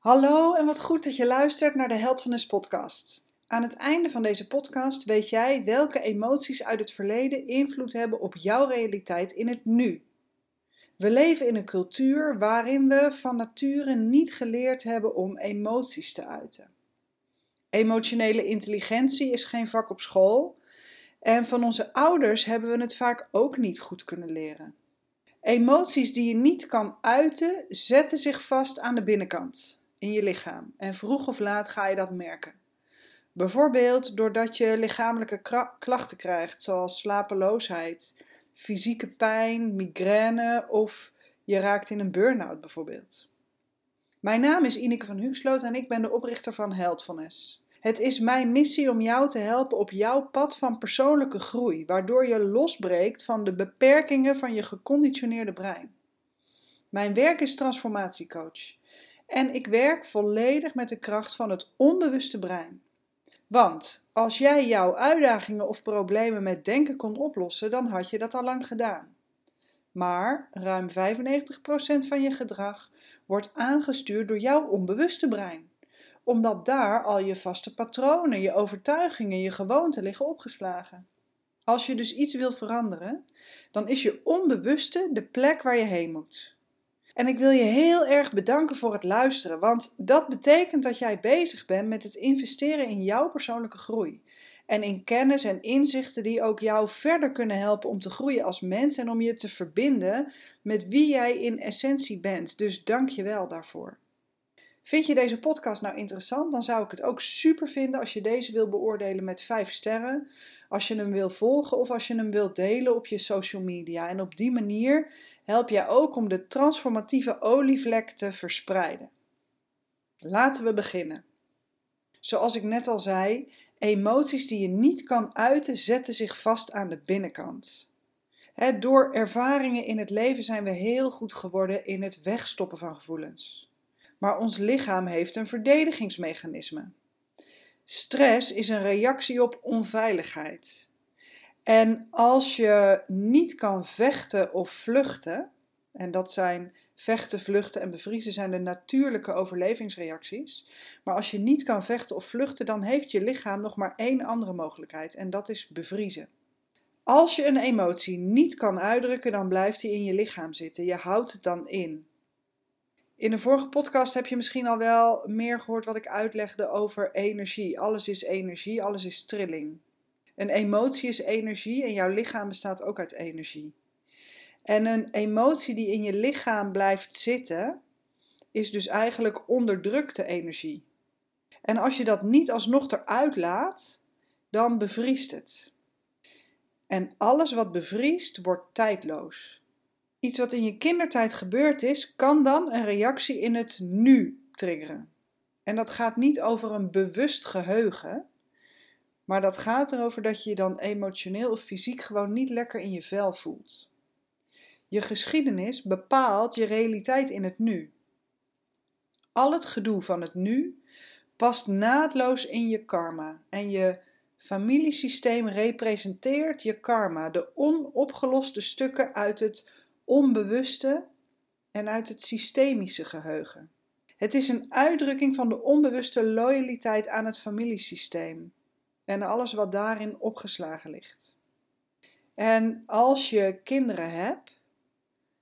Hallo en wat goed dat je luistert naar de Held van de podcast. Aan het einde van deze podcast weet jij welke emoties uit het verleden invloed hebben op jouw realiteit in het nu. We leven in een cultuur waarin we van nature niet geleerd hebben om emoties te uiten. Emotionele intelligentie is geen vak op school en van onze ouders hebben we het vaak ook niet goed kunnen leren. Emoties die je niet kan uiten, zetten zich vast aan de binnenkant in je lichaam. En vroeg of laat ga je dat merken. Bijvoorbeeld doordat je lichamelijke klachten krijgt, zoals slapeloosheid, fysieke pijn, migraine of je raakt in een burn-out bijvoorbeeld. Mijn naam is Ineke van Huxloot en ik ben de oprichter van Heldfulness. Het is mijn missie om jou te helpen op jouw pad van persoonlijke groei, waardoor je losbreekt van de beperkingen van je geconditioneerde brein. Mijn werk is transformatiecoach. En ik werk volledig met de kracht van het onbewuste brein. Want als jij jouw uitdagingen of problemen met denken kon oplossen, dan had je dat al lang gedaan. Maar ruim 95% van je gedrag wordt aangestuurd door jouw onbewuste brein omdat daar al je vaste patronen, je overtuigingen, je gewoonten liggen opgeslagen. Als je dus iets wil veranderen, dan is je onbewuste de plek waar je heen moet. En ik wil je heel erg bedanken voor het luisteren, want dat betekent dat jij bezig bent met het investeren in jouw persoonlijke groei. En in kennis en inzichten die ook jou verder kunnen helpen om te groeien als mens en om je te verbinden met wie jij in essentie bent. Dus dank je wel daarvoor. Vind je deze podcast nou interessant? Dan zou ik het ook super vinden als je deze wil beoordelen met 5 sterren. Als je hem wil volgen of als je hem wilt delen op je social media. En op die manier help jij ook om de transformatieve olievlek te verspreiden. Laten we beginnen. Zoals ik net al zei, emoties die je niet kan uiten zetten zich vast aan de binnenkant. door ervaringen in het leven zijn we heel goed geworden in het wegstoppen van gevoelens. Maar ons lichaam heeft een verdedigingsmechanisme. Stress is een reactie op onveiligheid. En als je niet kan vechten of vluchten, en dat zijn vechten, vluchten en bevriezen zijn de natuurlijke overlevingsreacties. Maar als je niet kan vechten of vluchten, dan heeft je lichaam nog maar één andere mogelijkheid en dat is bevriezen. Als je een emotie niet kan uitdrukken, dan blijft die in je lichaam zitten. Je houdt het dan in. In de vorige podcast heb je misschien al wel meer gehoord wat ik uitlegde over energie. Alles is energie, alles is trilling. Een emotie is energie en jouw lichaam bestaat ook uit energie. En een emotie die in je lichaam blijft zitten, is dus eigenlijk onderdrukte energie. En als je dat niet alsnog eruit laat, dan bevriest het. En alles wat bevriest, wordt tijdloos. Iets wat in je kindertijd gebeurd is, kan dan een reactie in het nu triggeren. En dat gaat niet over een bewust geheugen, maar dat gaat erover dat je je dan emotioneel of fysiek gewoon niet lekker in je vel voelt. Je geschiedenis bepaalt je realiteit in het nu. Al het gedoe van het nu past naadloos in je karma en je familiesysteem representeert je karma, de onopgeloste stukken uit het onbewuste en uit het systemische geheugen. Het is een uitdrukking van de onbewuste loyaliteit aan het familiesysteem en alles wat daarin opgeslagen ligt. En als je kinderen hebt,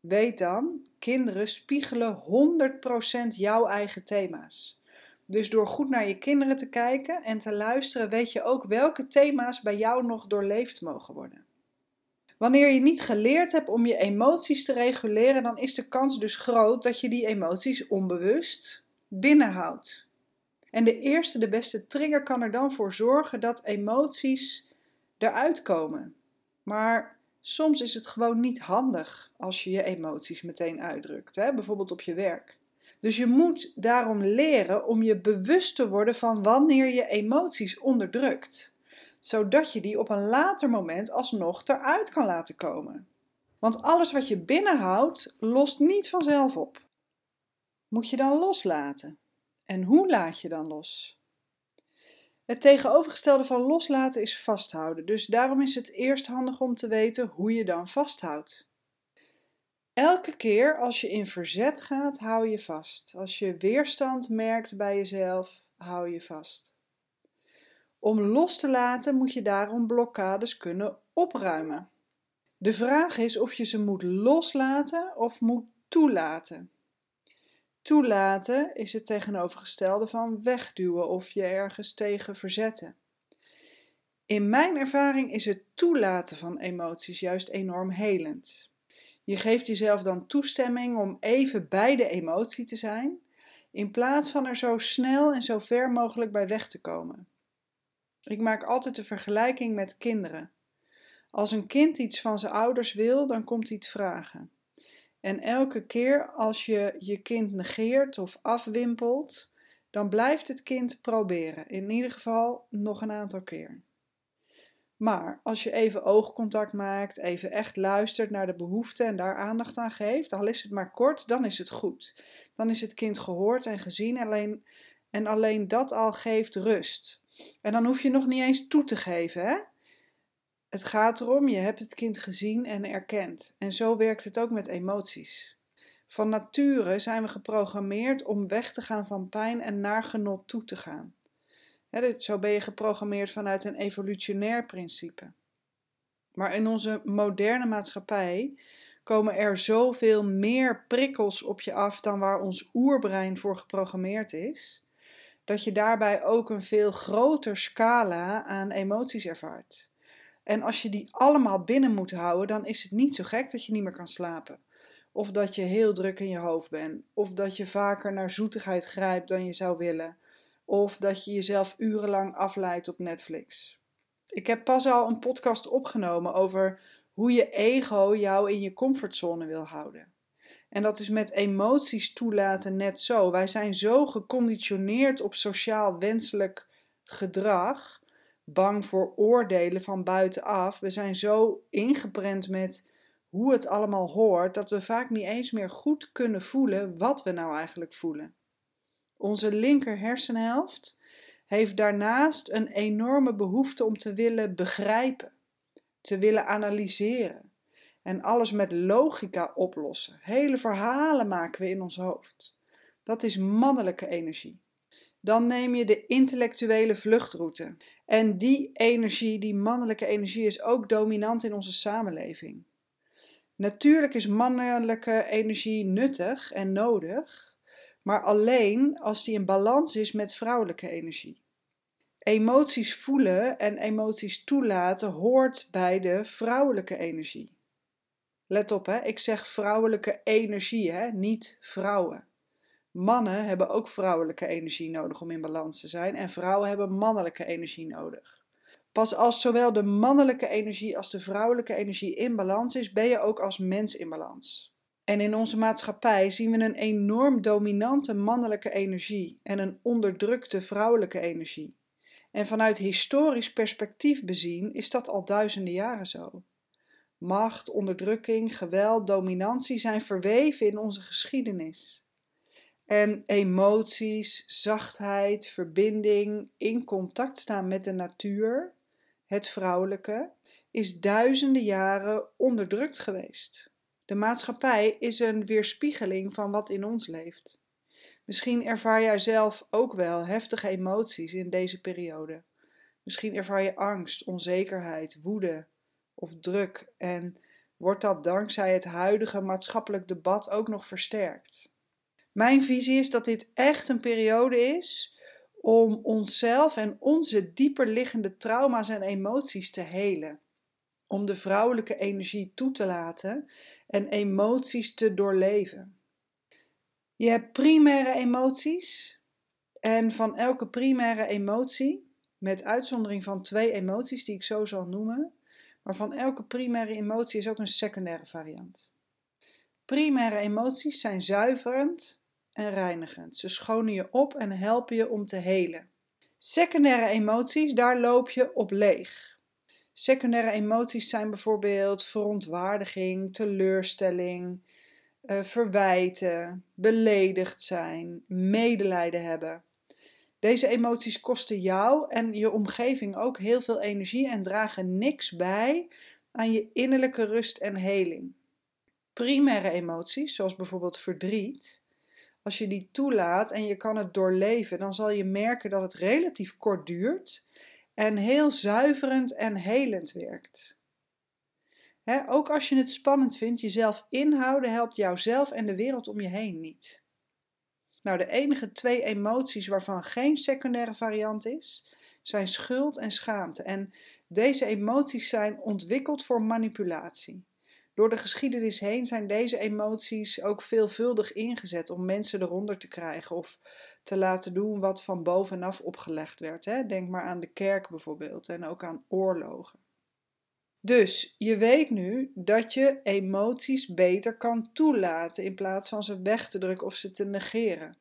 weet dan, kinderen spiegelen 100% jouw eigen thema's. Dus door goed naar je kinderen te kijken en te luisteren, weet je ook welke thema's bij jou nog doorleefd mogen worden. Wanneer je niet geleerd hebt om je emoties te reguleren, dan is de kans dus groot dat je die emoties onbewust binnenhoudt. En de eerste, de beste trigger kan er dan voor zorgen dat emoties eruit komen. Maar soms is het gewoon niet handig als je je emoties meteen uitdrukt, hè? bijvoorbeeld op je werk. Dus je moet daarom leren om je bewust te worden van wanneer je emoties onderdrukt zodat je die op een later moment alsnog eruit kan laten komen. Want alles wat je binnenhoudt, lost niet vanzelf op. Moet je dan loslaten? En hoe laat je dan los? Het tegenovergestelde van loslaten is vasthouden, dus daarom is het eerst handig om te weten hoe je dan vasthoudt. Elke keer als je in verzet gaat, hou je vast. Als je weerstand merkt bij jezelf, hou je vast. Om los te laten moet je daarom blokkades kunnen opruimen. De vraag is of je ze moet loslaten of moet toelaten. Toelaten is het tegenovergestelde van wegduwen of je ergens tegen verzetten. In mijn ervaring is het toelaten van emoties juist enorm helend. Je geeft jezelf dan toestemming om even bij de emotie te zijn, in plaats van er zo snel en zo ver mogelijk bij weg te komen. Ik maak altijd de vergelijking met kinderen. Als een kind iets van zijn ouders wil, dan komt hij het vragen. En elke keer als je je kind negeert of afwimpelt, dan blijft het kind proberen. In ieder geval nog een aantal keer. Maar als je even oogcontact maakt, even echt luistert naar de behoeften en daar aandacht aan geeft, al is het maar kort, dan is het goed. Dan is het kind gehoord en gezien alleen, en alleen dat al geeft rust. En dan hoef je nog niet eens toe te geven. Hè? Het gaat erom, je hebt het kind gezien en erkend. En zo werkt het ook met emoties. Van nature zijn we geprogrammeerd om weg te gaan van pijn en naar genot toe te gaan. zo ben je geprogrammeerd vanuit een evolutionair principe. Maar in onze moderne maatschappij komen er zoveel meer prikkels op je af dan waar ons oerbrein voor geprogrammeerd is, dat je daarbij ook een veel groter scala aan emoties ervaart. En als je die allemaal binnen moet houden, dan is het niet zo gek dat je niet meer kan slapen. Of dat je heel druk in je hoofd bent. Of dat je vaker naar zoetigheid grijpt dan je zou willen. Of dat je jezelf urenlang afleidt op Netflix. Ik heb pas al een podcast opgenomen over hoe je ego jou in je comfortzone wil houden. En dat is met emoties toelaten net zo. Wij zijn zo geconditioneerd op sociaal wenselijk gedrag bang voor oordelen van buitenaf. We zijn zo ingeprent met hoe het allemaal hoort, dat we vaak niet eens meer goed kunnen voelen wat we nou eigenlijk voelen. Onze linker hersenhelft heeft daarnaast een enorme behoefte om te willen begrijpen, te willen analyseren en alles met logica oplossen. Hele verhalen maken we in ons hoofd. Dat is mannelijke energie dan neem je de intellectuele vluchtroute. En die energie, die mannelijke energie, is ook dominant in onze samenleving. Natuurlijk is mannelijke energie nuttig en nodig, maar alleen als die in balans is met vrouwelijke energie. Emoties voelen en emoties toelaten hoort bij de vrouwelijke energie. Let op, hè? ik zeg vrouwelijke energie, hè? niet vrouwen. Mannen hebben ook vrouwelijke energie nodig om in balans te zijn en vrouwen hebben mannelijke energie nodig. Pas als zowel de mannelijke energie als de vrouwelijke energie in balans is, ben je ook als mens in balans. En in onze maatschappij zien we een enorm dominante mannelijke energie en een onderdrukte vrouwelijke energie. En vanuit historisch perspectief bezien is dat al duizenden jaren zo. Macht, onderdrukking, geweld, dominantie zijn verweven in onze geschiedenis. En emoties, zachtheid, verbinding, in contact staan met de natuur, het vrouwelijke, is duizenden jaren onderdrukt geweest. De maatschappij is een weerspiegeling van wat in ons leeft. Misschien ervaar jij zelf ook wel heftige emoties in deze periode. Misschien ervaar je angst, onzekerheid, woede of druk en wordt dat dankzij het huidige maatschappelijk debat ook nog versterkt. Mijn visie is dat dit echt een periode is om onszelf en onze dieper liggende trauma's en emoties te helen. Om de vrouwelijke energie toe te laten en emoties te doorleven. Je hebt primaire emoties en van elke primaire emotie, met uitzondering van twee emoties die ik zo zal noemen, maar van elke primaire emotie is ook een secundaire variant. Primaire emoties zijn zuiverend en reinigend. Ze schonen je op en helpen je om te helen. Secundaire emoties, daar loop je op leeg. Secundaire emoties zijn bijvoorbeeld verontwaardiging, teleurstelling, uh, verwijten, beledigd zijn, medelijden hebben. Deze emoties kosten jou en je omgeving ook heel veel energie en dragen niks bij aan je innerlijke rust en heling. primaire emoties, zoals bijvoorbeeld verdriet, als je die toelaat en je kan het doorleven, dan zal je merken dat het relatief kort duurt en heel zuiverend en helend werkt. ook als je het spannend vindt, jezelf inhouden helpt jouzelf en de wereld om je heen niet. Nou, de enige twee emoties waarvan geen secundaire variant is, zijn schuld en schaamte. En deze emoties zijn ontwikkeld voor manipulatie. Door de geschiedenis heen zijn deze emoties ook veelvuldig ingezet om mensen eronder te krijgen of te laten doen wat van bovenaf opgelegd werd. Denk maar aan de kerk bijvoorbeeld en ook aan oorlogen. Dus je weet nu dat je emoties beter kan toelaten in plaats van ze weg te drukken of ze te negeren.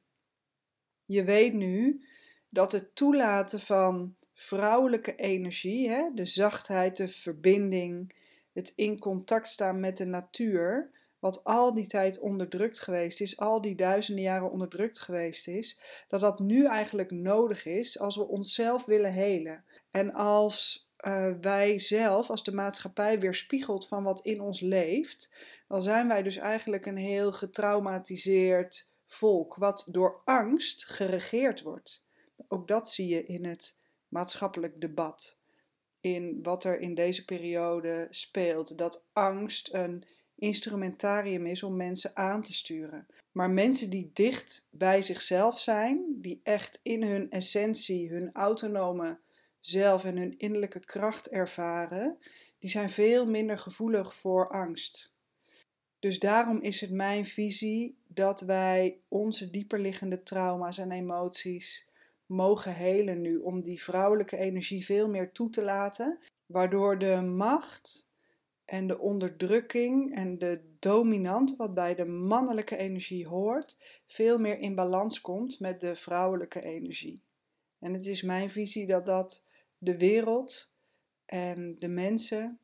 Je weet nu dat het toelaten van vrouwelijke energie, hè, de zachtheid, de verbinding, het in contact staan met de natuur, wat al die tijd onderdrukt geweest is, al die duizenden jaren onderdrukt geweest is, dat dat nu eigenlijk nodig is als we onszelf willen helen. En als uh, wij zelf, als de maatschappij weerspiegelt van wat in ons leeft, dan zijn wij dus eigenlijk een heel getraumatiseerd volk, wat door angst geregeerd wordt. Ook dat zie je in het maatschappelijk debat in wat er in deze periode speelt. Dat angst een instrumentarium is om mensen aan te sturen. Maar mensen die dicht bij zichzelf zijn, die echt in hun essentie, hun autonome zelf en hun innerlijke kracht ervaren, die zijn veel minder gevoelig voor angst. Dus daarom is het mijn visie dat wij onze dieperliggende trauma's en emoties mogen helen nu, om die vrouwelijke energie veel meer toe te laten, waardoor de macht en de onderdrukking en de dominant, wat bij de mannelijke energie hoort, veel meer in balans komt met de vrouwelijke energie. En het is mijn visie dat dat de wereld en de mensen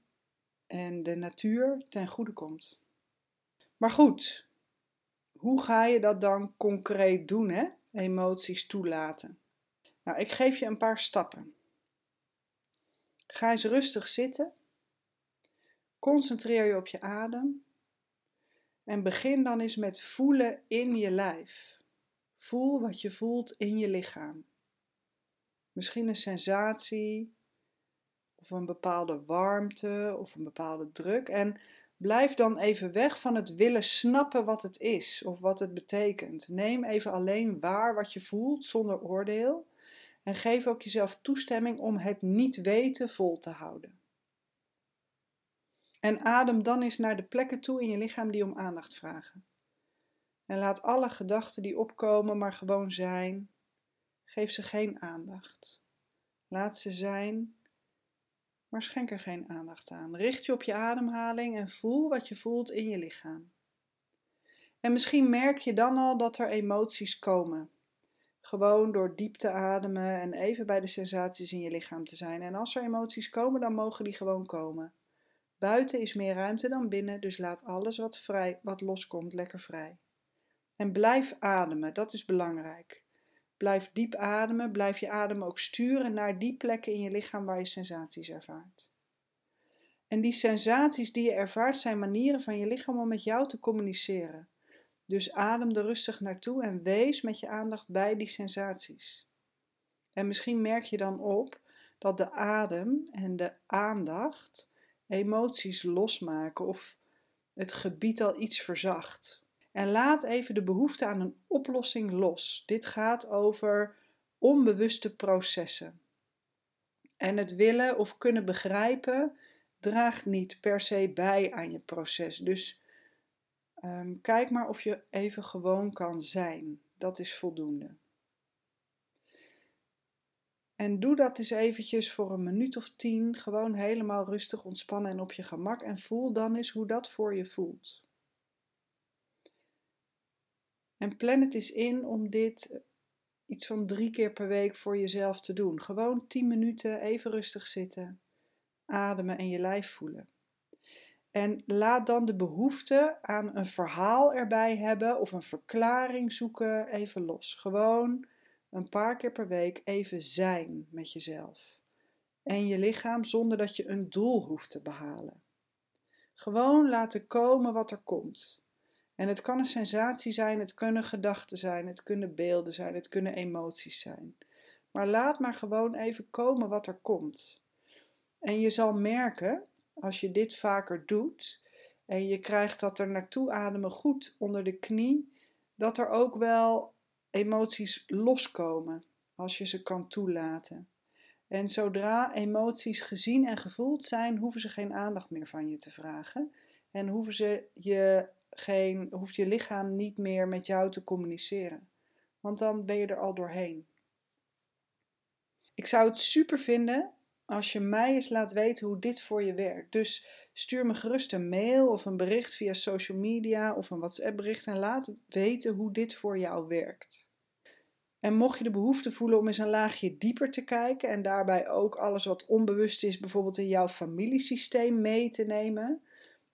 en de natuur ten goede komt. Maar goed, hoe ga je dat dan concreet doen, hè? Emoties toelaten. Nou, ik geef je een paar stappen. Ga eens rustig zitten. Concentreer je op je adem. En begin dan eens met voelen in je lijf. Voel wat je voelt in je lichaam. Misschien een sensatie, of een bepaalde warmte, of een bepaalde druk. En blijf dan even weg van het willen snappen wat het is of wat het betekent. Neem even alleen waar wat je voelt zonder oordeel. En geef ook jezelf toestemming om het niet weten vol te houden. En adem dan eens naar de plekken toe in je lichaam die om aandacht vragen. En laat alle gedachten die opkomen maar gewoon zijn. Geef ze geen aandacht. Laat ze zijn, maar schenk er geen aandacht aan. Richt je op je ademhaling en voel wat je voelt in je lichaam. En misschien merk je dan al dat er emoties komen. Gewoon door diep te ademen en even bij de sensaties in je lichaam te zijn. En als er emoties komen, dan mogen die gewoon komen. Buiten is meer ruimte dan binnen, dus laat alles wat, vrij, wat loskomt lekker vrij. En blijf ademen, dat is belangrijk. Blijf diep ademen, blijf je adem ook sturen naar die plekken in je lichaam waar je sensaties ervaart. En die sensaties die je ervaart zijn manieren van je lichaam om met jou te communiceren. Dus adem er rustig naartoe en wees met je aandacht bij die sensaties. En misschien merk je dan op dat de adem en de aandacht emoties losmaken of het gebied al iets verzacht. En laat even de behoefte aan een oplossing los. Dit gaat over onbewuste processen. En het willen of kunnen begrijpen draagt niet per se bij aan je proces. Dus um, kijk maar of je even gewoon kan zijn. Dat is voldoende. En doe dat eens eventjes voor een minuut of tien, gewoon helemaal rustig ontspannen en op je gemak. En voel dan eens hoe dat voor je voelt. En plan het eens in om dit iets van drie keer per week voor jezelf te doen. Gewoon tien minuten even rustig zitten, ademen en je lijf voelen. En laat dan de behoefte aan een verhaal erbij hebben of een verklaring zoeken even los. Gewoon een paar keer per week even zijn met jezelf en je lichaam zonder dat je een doel hoeft te behalen. Gewoon laten komen wat er komt. En het kan een sensatie zijn, het kunnen gedachten zijn, het kunnen beelden zijn, het kunnen emoties zijn. Maar laat maar gewoon even komen wat er komt. En je zal merken, als je dit vaker doet en je krijgt dat er naartoe ademen goed onder de knie, dat er ook wel emoties loskomen als je ze kan toelaten. En zodra emoties gezien en gevoeld zijn, hoeven ze geen aandacht meer van je te vragen. En hoeven ze je geen, hoeft je lichaam niet meer met jou te communiceren. Want dan ben je er al doorheen. Ik zou het super vinden als je mij eens laat weten hoe dit voor je werkt. Dus stuur me gerust een mail of een bericht via social media of een WhatsApp bericht en laat weten hoe dit voor jou werkt. En mocht je de behoefte voelen om eens een laagje dieper te kijken en daarbij ook alles wat onbewust is, bijvoorbeeld in jouw familiesysteem mee te nemen,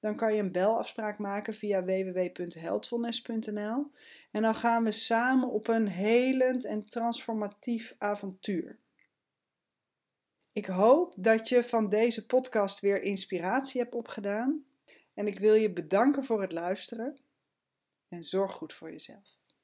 dan kan je een belafspraak maken via www.heldfulness.nl en dan gaan we samen op een helend en transformatief avontuur. Ik hoop dat je van deze podcast weer inspiratie hebt opgedaan en ik wil je bedanken voor het luisteren en zorg goed voor jezelf.